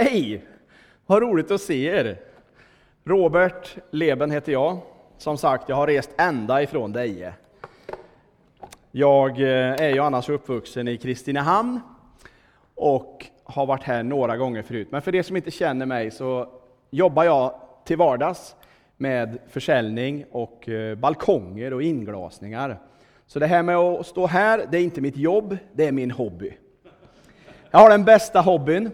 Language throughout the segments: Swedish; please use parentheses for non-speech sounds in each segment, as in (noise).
Hej! Vad roligt att se er! Robert Leben heter jag. Som sagt, jag har rest ända ifrån Deje. Jag eh, är ju annars uppvuxen i Kristinehamn och har varit här några gånger förut. Men för er som inte känner mig så jobbar jag till vardags med försäljning och eh, balkonger och inglasningar. Så det här med att stå här, det är inte mitt jobb, det är min hobby. Jag har den bästa hobbyn.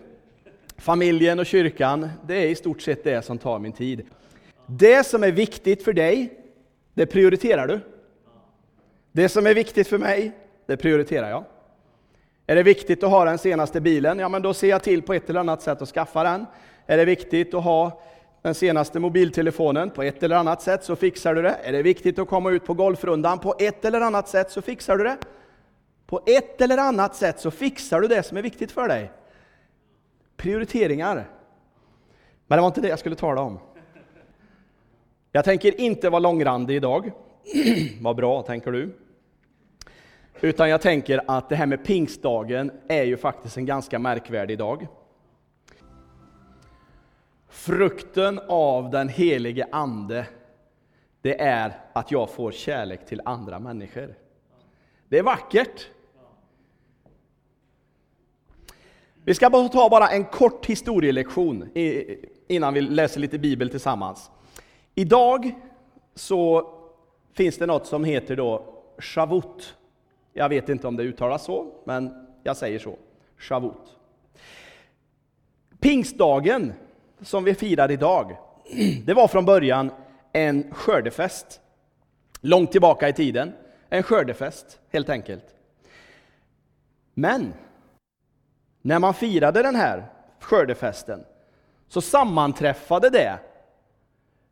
Familjen och kyrkan, det är i stort sett det som tar min tid. Det som är viktigt för dig, det prioriterar du. Det som är viktigt för mig, det prioriterar jag. Är det viktigt att ha den senaste bilen? Ja, men då ser jag till på ett eller annat sätt att skaffa den. Är det viktigt att ha den senaste mobiltelefonen? På ett eller annat sätt så fixar du det. Är det viktigt att komma ut på golfrundan? På ett eller annat sätt så fixar du det. På ett eller annat sätt så fixar du det som är viktigt för dig. Prioriteringar. Men det var inte det jag skulle tala om. Jag tänker inte vara långrandig idag. (clears throat) Vad bra, tänker du. Utan jag tänker att det här med pingstdagen är ju faktiskt en ganska märkvärdig dag. Frukten av den helige Ande, det är att jag får kärlek till andra människor. Det är vackert. Vi ska bara ta bara en kort historielektion innan vi läser lite bibel tillsammans. Idag så finns det något som heter då Shavut. Jag vet inte om det uttalas så, men jag säger så. Shavut. Pingstdagen som vi firar idag, (clears throat) det var från början en skördefest. Långt tillbaka i tiden. En skördefest, helt enkelt. Men när man firade den här skördefesten så sammanträffade det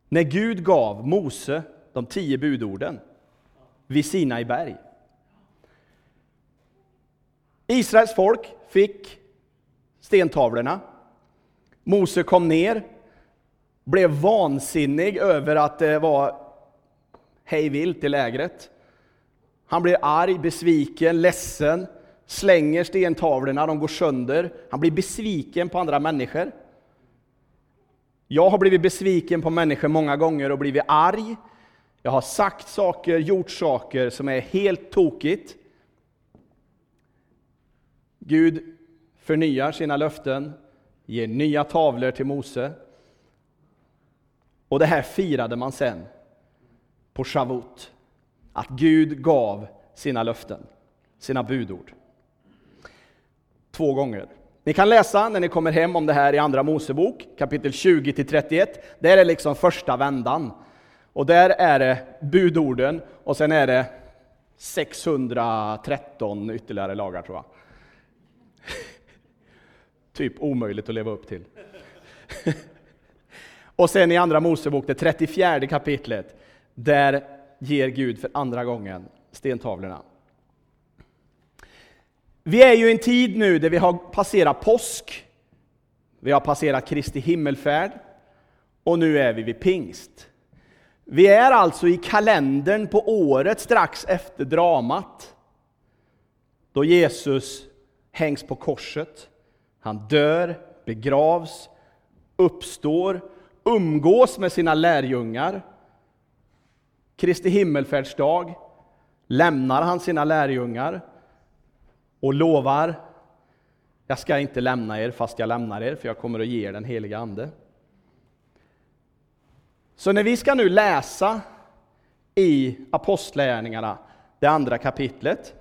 när Gud gav Mose de tio budorden vid Sinai berg. Israels folk fick stentavlorna. Mose kom ner, blev vansinnig över att det var hej vilt i lägret. Han blev arg, besviken, ledsen, slänger stentavlorna, de går sönder. Han blir besviken på andra människor. Jag har blivit besviken på människor många gånger och blivit arg. Jag har sagt saker, gjort saker som är helt tokigt. Gud förnyar sina löften, ger nya tavlor till Mose. Och det här firade man sen på Shavut. Att Gud gav sina löften, sina budord. Två gånger. Ni kan läsa när ni kommer hem om det här i Andra Mosebok, kapitel 20-31. Där är liksom första vändan. Och där är det budorden och sen är det 613 ytterligare lagar tror jag. (laughs) typ omöjligt att leva upp till. (laughs) och sen i Andra Mosebok, det 34 kapitlet, där ger Gud för andra gången stentavlorna. Vi är ju i en tid nu där vi har passerat påsk, vi har passerat Kristi himmelfärd och nu är vi vid pingst. Vi är alltså i kalendern på året strax efter dramat, då Jesus hängs på korset. Han dör, begravs, uppstår, umgås med sina lärjungar. Kristi himmelfärdsdag lämnar han sina lärjungar och lovar, jag ska inte lämna er fast jag lämnar er, för jag kommer att ge er den heliga Ande. Så när vi ska nu läsa i Apostlagärningarna, det andra kapitlet,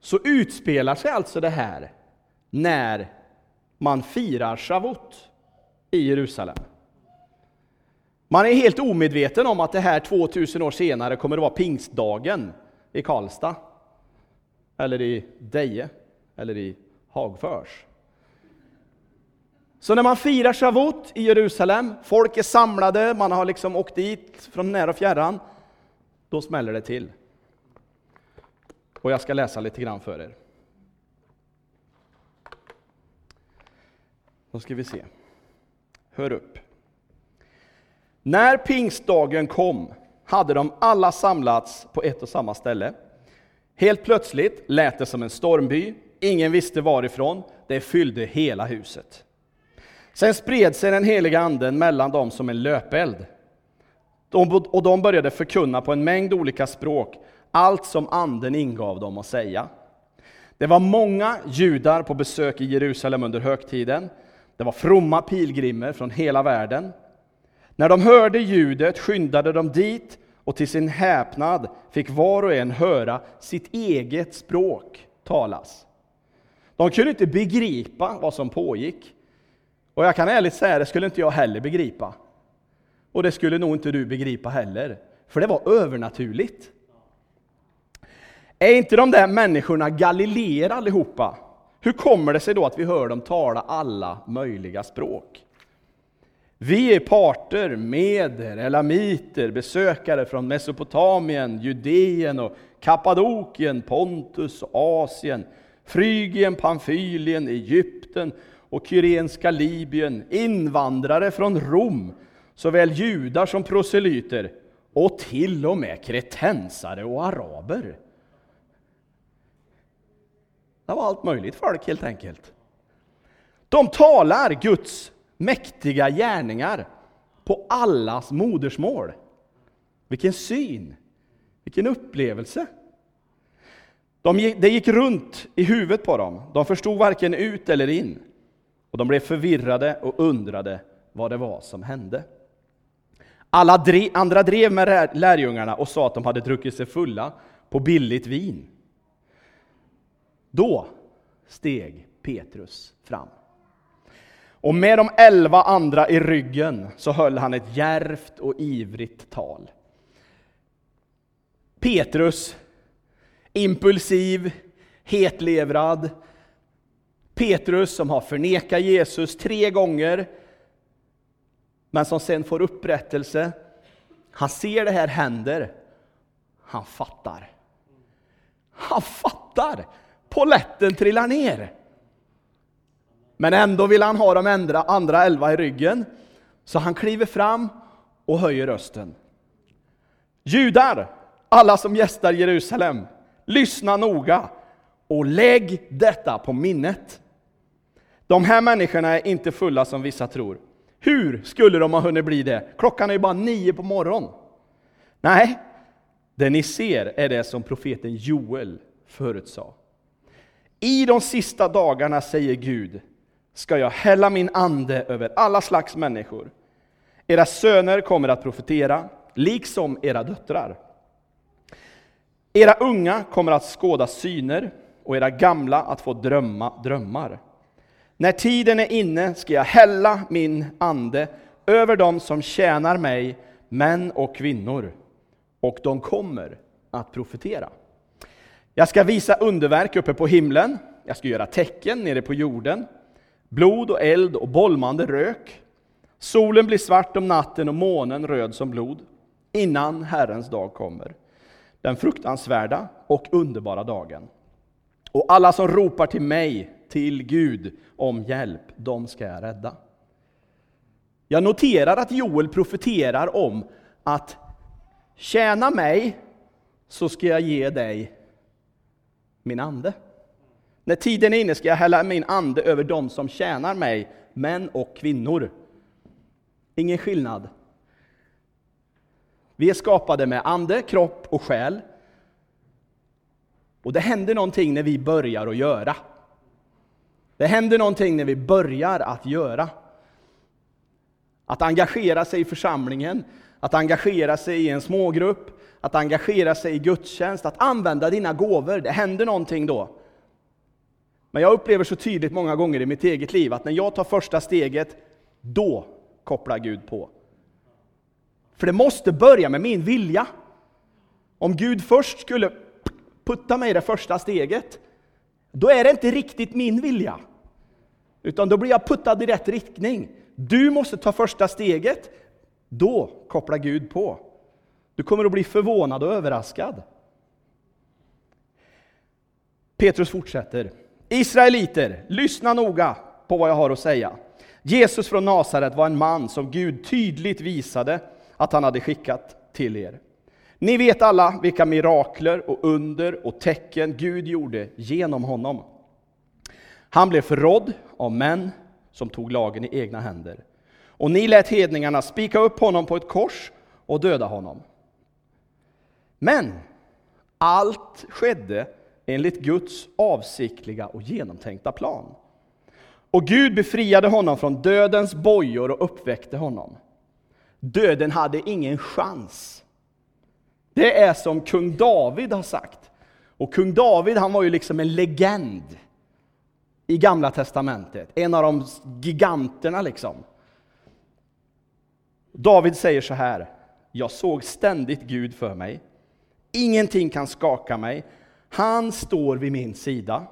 så utspelar sig alltså det här när man firar Shavut i Jerusalem. Man är helt omedveten om att det här 2000 år senare kommer att vara pingstdagen i Karlstad, eller i Deje, eller i Hagfors. Så när man firar Shavut i Jerusalem, folk är samlade, man har liksom åkt dit från nära och fjärran, då smäller det till. Och jag ska läsa lite grann för er. Då ska vi se. Hör upp. När pingstdagen kom hade de alla samlats på ett och samma ställe. Helt plötsligt lät det som en stormby. Ingen visste varifrån. det fyllde hela huset. Sen spred sig den heliga anden mellan dem som en löpeld. och de började förkunna på en mängd olika språk, allt som anden ingav dem att säga. Det var många judar på besök i Jerusalem under högtiden. Det var fromma pilgrimer från hela världen. När de hörde ljudet skyndade de dit och till sin häpnad fick var och en höra sitt eget språk talas. De kunde inte begripa vad som pågick. Och jag kan ärligt säga, det skulle inte jag heller begripa. Och det skulle nog inte du begripa heller, för det var övernaturligt. Är inte de där människorna galileer allihopa? Hur kommer det sig då att vi hör dem tala alla möjliga språk? Vi är parter, meder, elamiter, besökare från Mesopotamien, Judeen och Kappadokien, Pontus och Asien, Frygien, Pamfylien, Egypten och Kyrenska Libyen, invandrare från Rom, såväl judar som proselyter, och till och med kretensare och araber. Det var allt möjligt folk helt enkelt. De talar Guds mäktiga gärningar på allas modersmål. Vilken syn! Vilken upplevelse! De gick, det gick runt i huvudet på dem. De förstod varken ut eller in. Och de blev förvirrade och undrade vad det var som hände. Alla drev, andra drev med lärjungarna och sa att de hade druckit sig fulla på billigt vin. Då steg Petrus fram. Och med de elva andra i ryggen så höll han ett järvt och ivrigt tal. Petrus, impulsiv, hetlevrad. Petrus som har förnekat Jesus tre gånger, men som sen får upprättelse. Han ser det här händer. Han fattar. Han fattar! Poletten trillar ner. Men ändå vill han ha de andra, andra elva i ryggen, så han kliver fram och höjer rösten. Judar, alla som gästar Jerusalem, lyssna noga och lägg detta på minnet. De här människorna är inte fulla som vissa tror. Hur skulle de ha hunnit bli det? Klockan är ju bara nio på morgonen. Nej, det ni ser är det som profeten Joel förutsade. I de sista dagarna, säger Gud, ska jag hälla min ande över alla slags människor. Era söner kommer att profetera, liksom era döttrar. Era unga kommer att skåda syner och era gamla att få drömma drömmar. När tiden är inne ska jag hälla min ande över dem som tjänar mig, män och kvinnor, och de kommer att profetera. Jag ska visa underverk uppe på himlen, jag ska göra tecken nere på jorden, blod och eld och bolmande rök. Solen blir svart om natten och månen röd som blod, innan Herrens dag kommer, den fruktansvärda och underbara dagen. Och alla som ropar till mig, till Gud, om hjälp, de ska jag rädda. Jag noterar att Joel profeterar om att tjäna mig, så ska jag ge dig min ande. När tiden är inne ska jag hälla min ande över dem som tjänar mig, män och kvinnor. Ingen skillnad. Vi är skapade med ande, kropp och själ. Och det händer någonting när vi börjar att göra. Det händer någonting när vi börjar att göra. Att engagera sig i församlingen, att engagera sig i en smågrupp, att engagera sig i gudstjänst, att använda dina gåvor. Det händer någonting då. Men jag upplever så tydligt många gånger i mitt eget liv att när jag tar första steget, då kopplar Gud på. För det måste börja med min vilja. Om Gud först skulle putta mig det första steget, då är det inte riktigt min vilja. Utan då blir jag puttad i rätt riktning. Du måste ta första steget, då kopplar Gud på. Du kommer att bli förvånad och överraskad. Petrus fortsätter. Israeliter, lyssna noga på vad jag har att säga. Jesus från Nasaret var en man som Gud tydligt visade att han hade skickat till er. Ni vet alla vilka mirakler och under och tecken Gud gjorde genom honom. Han blev förrådd av män som tog lagen i egna händer. Och ni lät hedningarna spika upp honom på ett kors och döda honom. Men allt skedde enligt Guds avsiktliga och genomtänkta plan. Och Gud befriade honom från dödens bojor och uppväckte honom. Döden hade ingen chans. Det är som kung David har sagt. Och kung David han var ju liksom en legend i Gamla Testamentet. En av de giganterna liksom. David säger så här. Jag såg ständigt Gud för mig. Ingenting kan skaka mig. Han står vid min sida.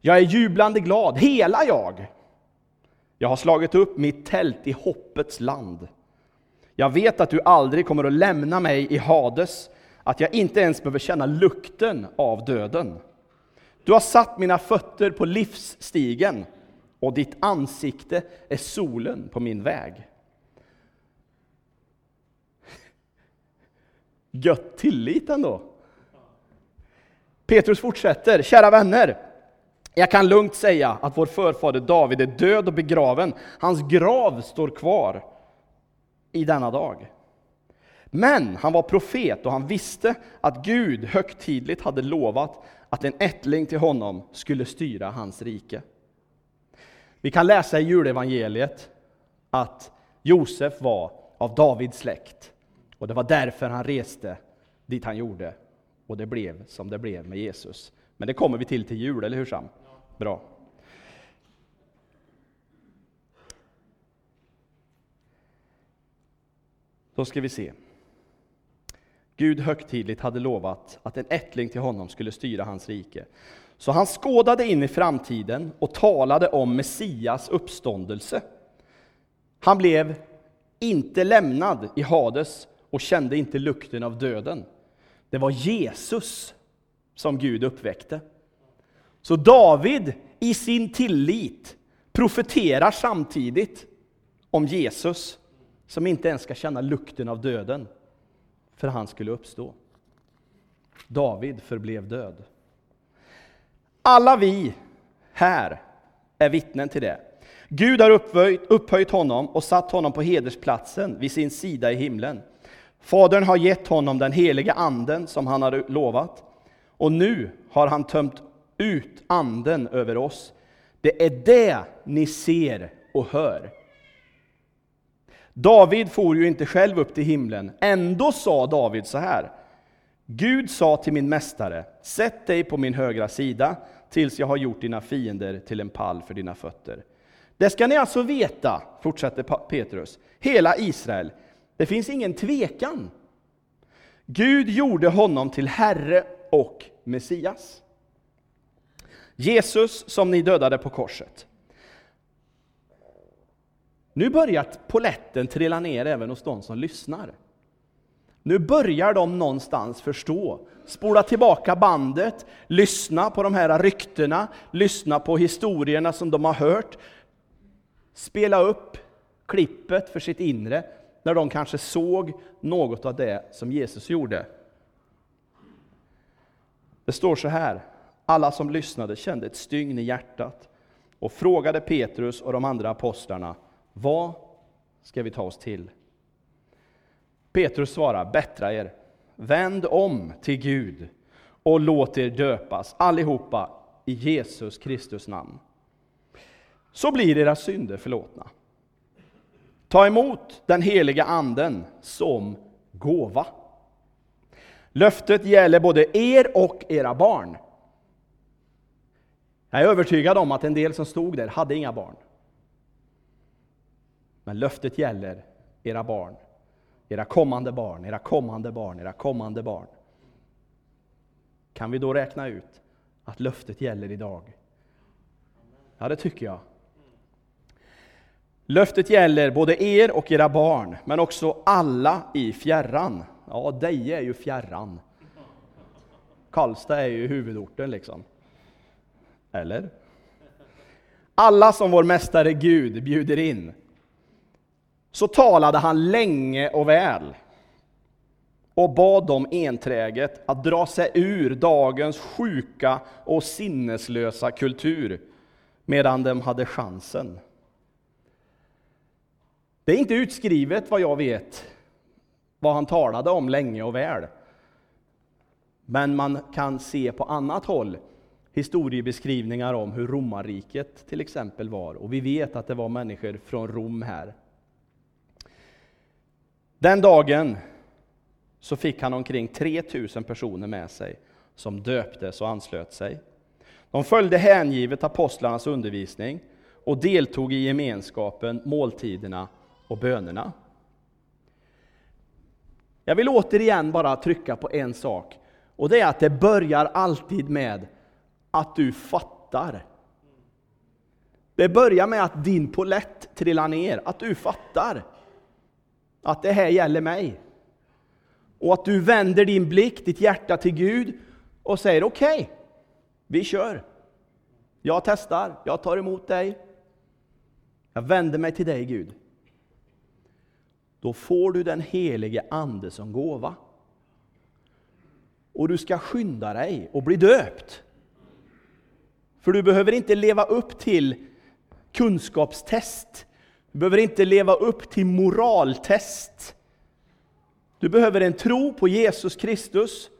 Jag är jublande glad, hela jag. Jag har slagit upp mitt tält i hoppets land. Jag vet att du aldrig kommer att lämna mig i Hades, att jag inte ens behöver känna lukten av döden. Du har satt mina fötter på livsstigen och ditt ansikte är solen på min väg. Gött tillit ändå. Petrus fortsätter, kära vänner. Jag kan lugnt säga att vår förfader David är död och begraven. Hans grav står kvar i denna dag. Men han var profet och han visste att Gud högtidligt hade lovat att en ättling till honom skulle styra hans rike. Vi kan läsa i julevangeliet att Josef var av Davids släkt och det var därför han reste dit han gjorde och det blev som det blev med Jesus. Men det kommer vi till till jul, eller hur Sam? Bra. Då ska vi se. Gud högtidligt hade lovat att en ättling till honom skulle styra hans rike. Så han skådade in i framtiden och talade om Messias uppståndelse. Han blev inte lämnad i Hades och kände inte lukten av döden. Det var Jesus som Gud uppväckte. Så David i sin tillit profeterar samtidigt om Jesus som inte ens ska känna lukten av döden, för han skulle uppstå. David förblev död. Alla vi här är vittnen till det. Gud har upphöjt, upphöjt honom och satt honom på hedersplatsen vid sin sida i himlen. Fadern har gett honom den heliga anden som han har lovat. Och nu har han tömt ut anden över oss. Det är det ni ser och hör. David for ju inte själv upp till himlen. Ändå sa David så här. Gud sa till min mästare, sätt dig på min högra sida tills jag har gjort dina fiender till en pall för dina fötter. Det ska ni alltså veta, fortsätter Petrus, hela Israel. Det finns ingen tvekan. Gud gjorde honom till Herre och Messias. Jesus som ni dödade på korset. Nu börjar poletten trilla ner även hos de som lyssnar. Nu börjar de någonstans förstå. Spola tillbaka bandet, lyssna på de här ryktena, lyssna på historierna som de har hört. Spela upp klippet för sitt inre, när de kanske såg något av det som Jesus gjorde. Det står så här, alla som lyssnade kände ett stygn i hjärtat och frågade Petrus och de andra apostlarna, vad ska vi ta oss till? Petrus svarar, bättra er, vänd om till Gud och låt er döpas allihopa i Jesus Kristus namn. Så blir era synder förlåtna. Ta emot den heliga anden som gåva. Löftet gäller både er och era barn. Jag är övertygad om att en del som stod där hade inga barn. Men löftet gäller era barn, era kommande barn, era kommande barn, era kommande barn. Kan vi då räkna ut att löftet gäller idag? Ja, det tycker jag. Löftet gäller både er och era barn, men också alla i fjärran. Ja, Deje är ju fjärran. Karlstad är ju huvudorten liksom. Eller? Alla som vår Mästare Gud bjuder in. Så talade han länge och väl och bad dem enträget att dra sig ur dagens sjuka och sinneslösa kultur medan de hade chansen. Det är inte utskrivet vad jag vet, vad han talade om länge och väl. Men man kan se på annat håll historiebeskrivningar om hur romarriket till exempel var. Och vi vet att det var människor från Rom här. Den dagen så fick han omkring 3000 personer med sig som döptes och anslöt sig. De följde hängivet apostlarnas undervisning och deltog i gemenskapen, måltiderna och bönerna. Jag vill återigen bara trycka på en sak och det är att det börjar alltid med att du fattar. Det börjar med att din polett trillar ner, att du fattar att det här gäller mig. Och att du vänder din blick, ditt hjärta till Gud och säger okej, okay, vi kör. Jag testar, jag tar emot dig. Jag vänder mig till dig Gud. Då får du den helige Ande som gåva. Och du ska skynda dig och bli döpt. För du behöver inte leva upp till kunskapstest. Du behöver inte leva upp till moraltest. Du behöver en tro på Jesus Kristus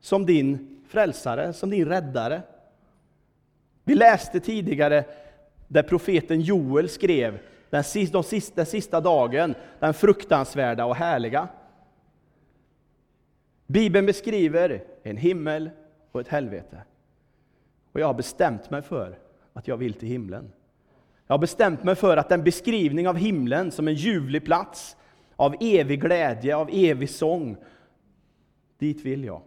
som din frälsare, som din räddare. Vi läste tidigare där profeten Joel skrev den sista, den sista dagen, den fruktansvärda och härliga. Bibeln beskriver en himmel och ett helvete. Och jag har bestämt mig för att jag vill till himlen. Jag har bestämt mig för att den beskrivning av himlen som en ljuvlig plats, av evig glädje, av evig sång, dit vill jag.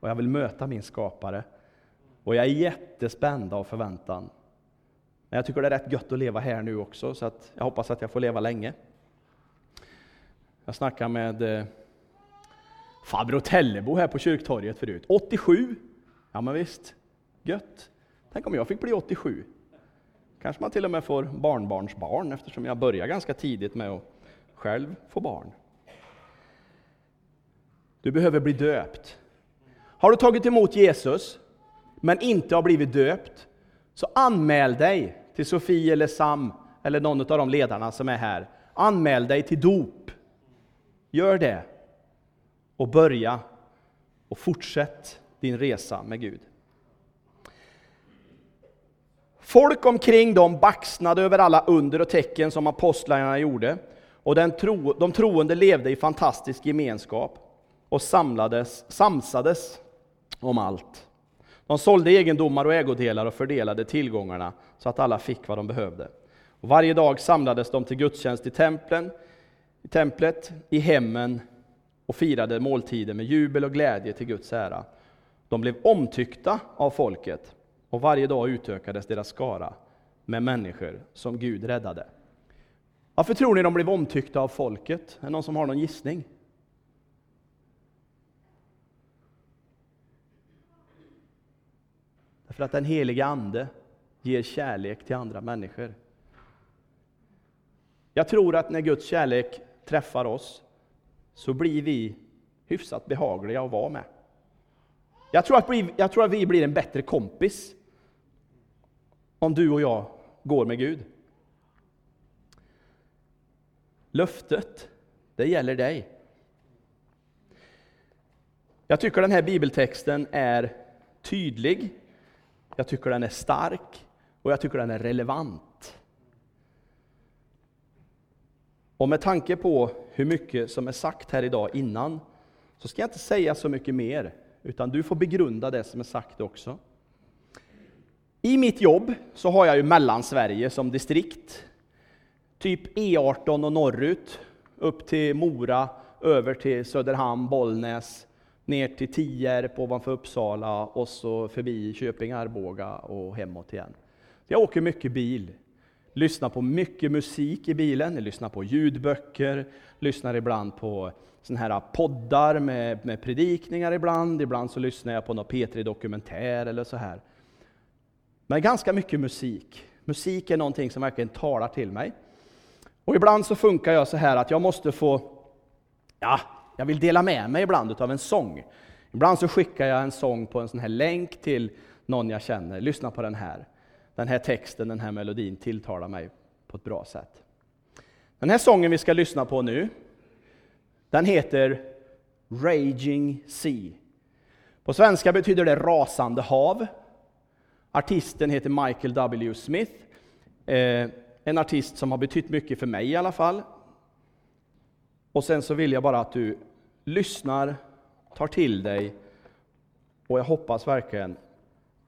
Och jag vill möta min skapare. Och jag är jättespänd av förväntan. Men jag tycker det är rätt gött att leva här nu också, så att jag hoppas att jag får leva länge. Jag snackade med eh, farbror Tellebo här på kyrktorget förut. 87? Ja men visst, gött. Tänk om jag fick bli 87. Kanske man till och med får barnbarnsbarn eftersom jag börjar ganska tidigt med att själv få barn. Du behöver bli döpt. Har du tagit emot Jesus, men inte har blivit döpt, så anmäl dig till Sofie eller Sam, eller någon av de ledarna som är här. Anmäl dig till dop. Gör det. Och börja och fortsätt din resa med Gud. Folk omkring dem baxnade över alla under och tecken som apostlarna gjorde, och den tro, de troende levde i fantastisk gemenskap och samlades, samsades om allt. De sålde egendomar och ägodelar och fördelade tillgångarna så att alla fick vad de behövde. Och varje dag samlades de till gudstjänst i, templen, i templet, i hemmen och firade måltider med jubel och glädje till Guds ära. De blev omtyckta av folket och varje dag utökades deras skara med människor som Gud räddade. Varför tror ni de blev omtyckta av folket? Är det någon som har någon gissning? För att den helige Ande ger kärlek till andra människor. Jag tror att när Guds kärlek träffar oss så blir vi hyfsat behagliga att vara med. Jag tror, att vi, jag tror att vi blir en bättre kompis om du och jag går med Gud. Löftet, det gäller dig. Jag tycker den här bibeltexten är tydlig, jag tycker den är stark och jag tycker den är relevant. Och med tanke på hur mycket som är sagt här idag innan, så ska jag inte säga så mycket mer, utan du får begrunda det som är sagt också. I mitt jobb så har jag ju Mellansverige som distrikt. Typ E18 och norrut, upp till Mora, över till Söderhamn, Bollnäs, ner till Tierp ovanför Uppsala och så förbi Köping, Arboga och hemåt igen. Jag åker mycket bil, lyssnar på mycket musik i bilen, jag lyssnar på ljudböcker, lyssnar ibland på såna här poddar med, med predikningar ibland, ibland så lyssnar jag på någon P3 Dokumentär eller så här. Men ganska mycket musik. Musik är någonting som verkligen talar till mig. Och ibland så funkar jag så här att jag måste få, ja, jag vill dela med mig ibland av en sång. Ibland så skickar jag en sång på en sån här länk till någon jag känner. Lyssna på den här. den här texten, den här melodin tilltalar mig på ett bra sätt. Den här sången vi ska lyssna på nu, den heter Raging Sea. På svenska betyder det rasande hav. Artisten heter Michael W. Smith. Eh, en artist som har betytt mycket för mig i alla fall. Och sen så vill jag bara att du lyssnar, tar till dig och jag hoppas verkligen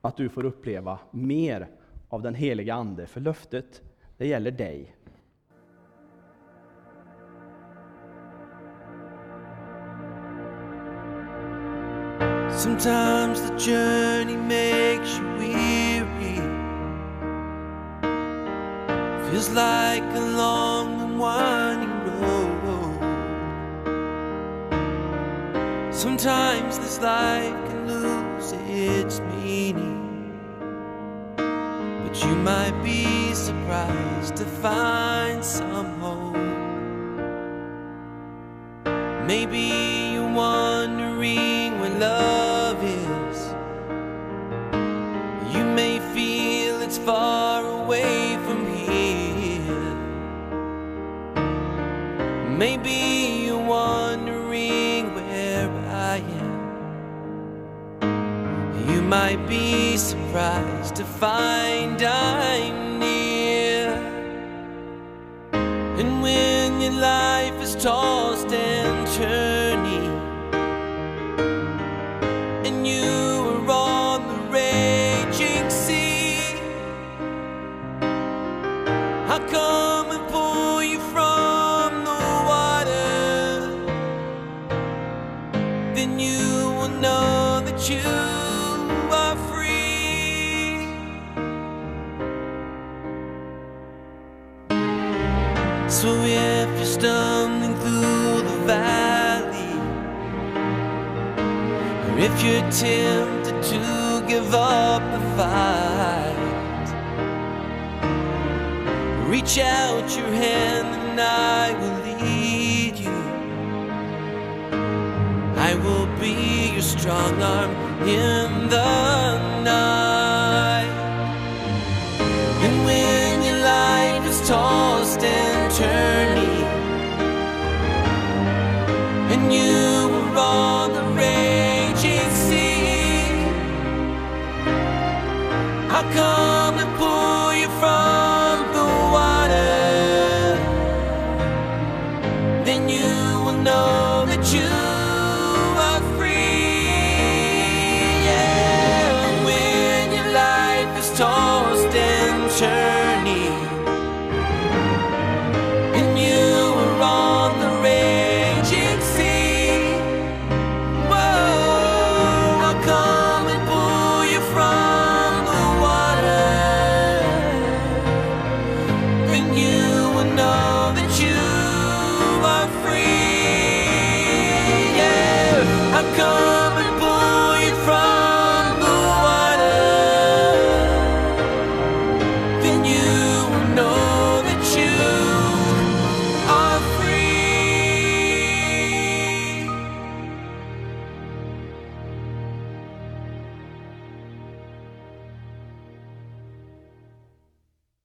att du får uppleva mer av den heliga Ande, för löftet, det gäller dig. Sometimes the journey makes you weary. Feels like a long and winding road. Sometimes this life can lose its meaning. But you might be surprised to find some hope. Maybe you're wondering might be surprised to find I'm near. And when your life is tossed and turning, you're tempted to give up the fight, reach out your hand and I will lead you. I will be your strong arm in the night. And when your life is tossed and turning, and you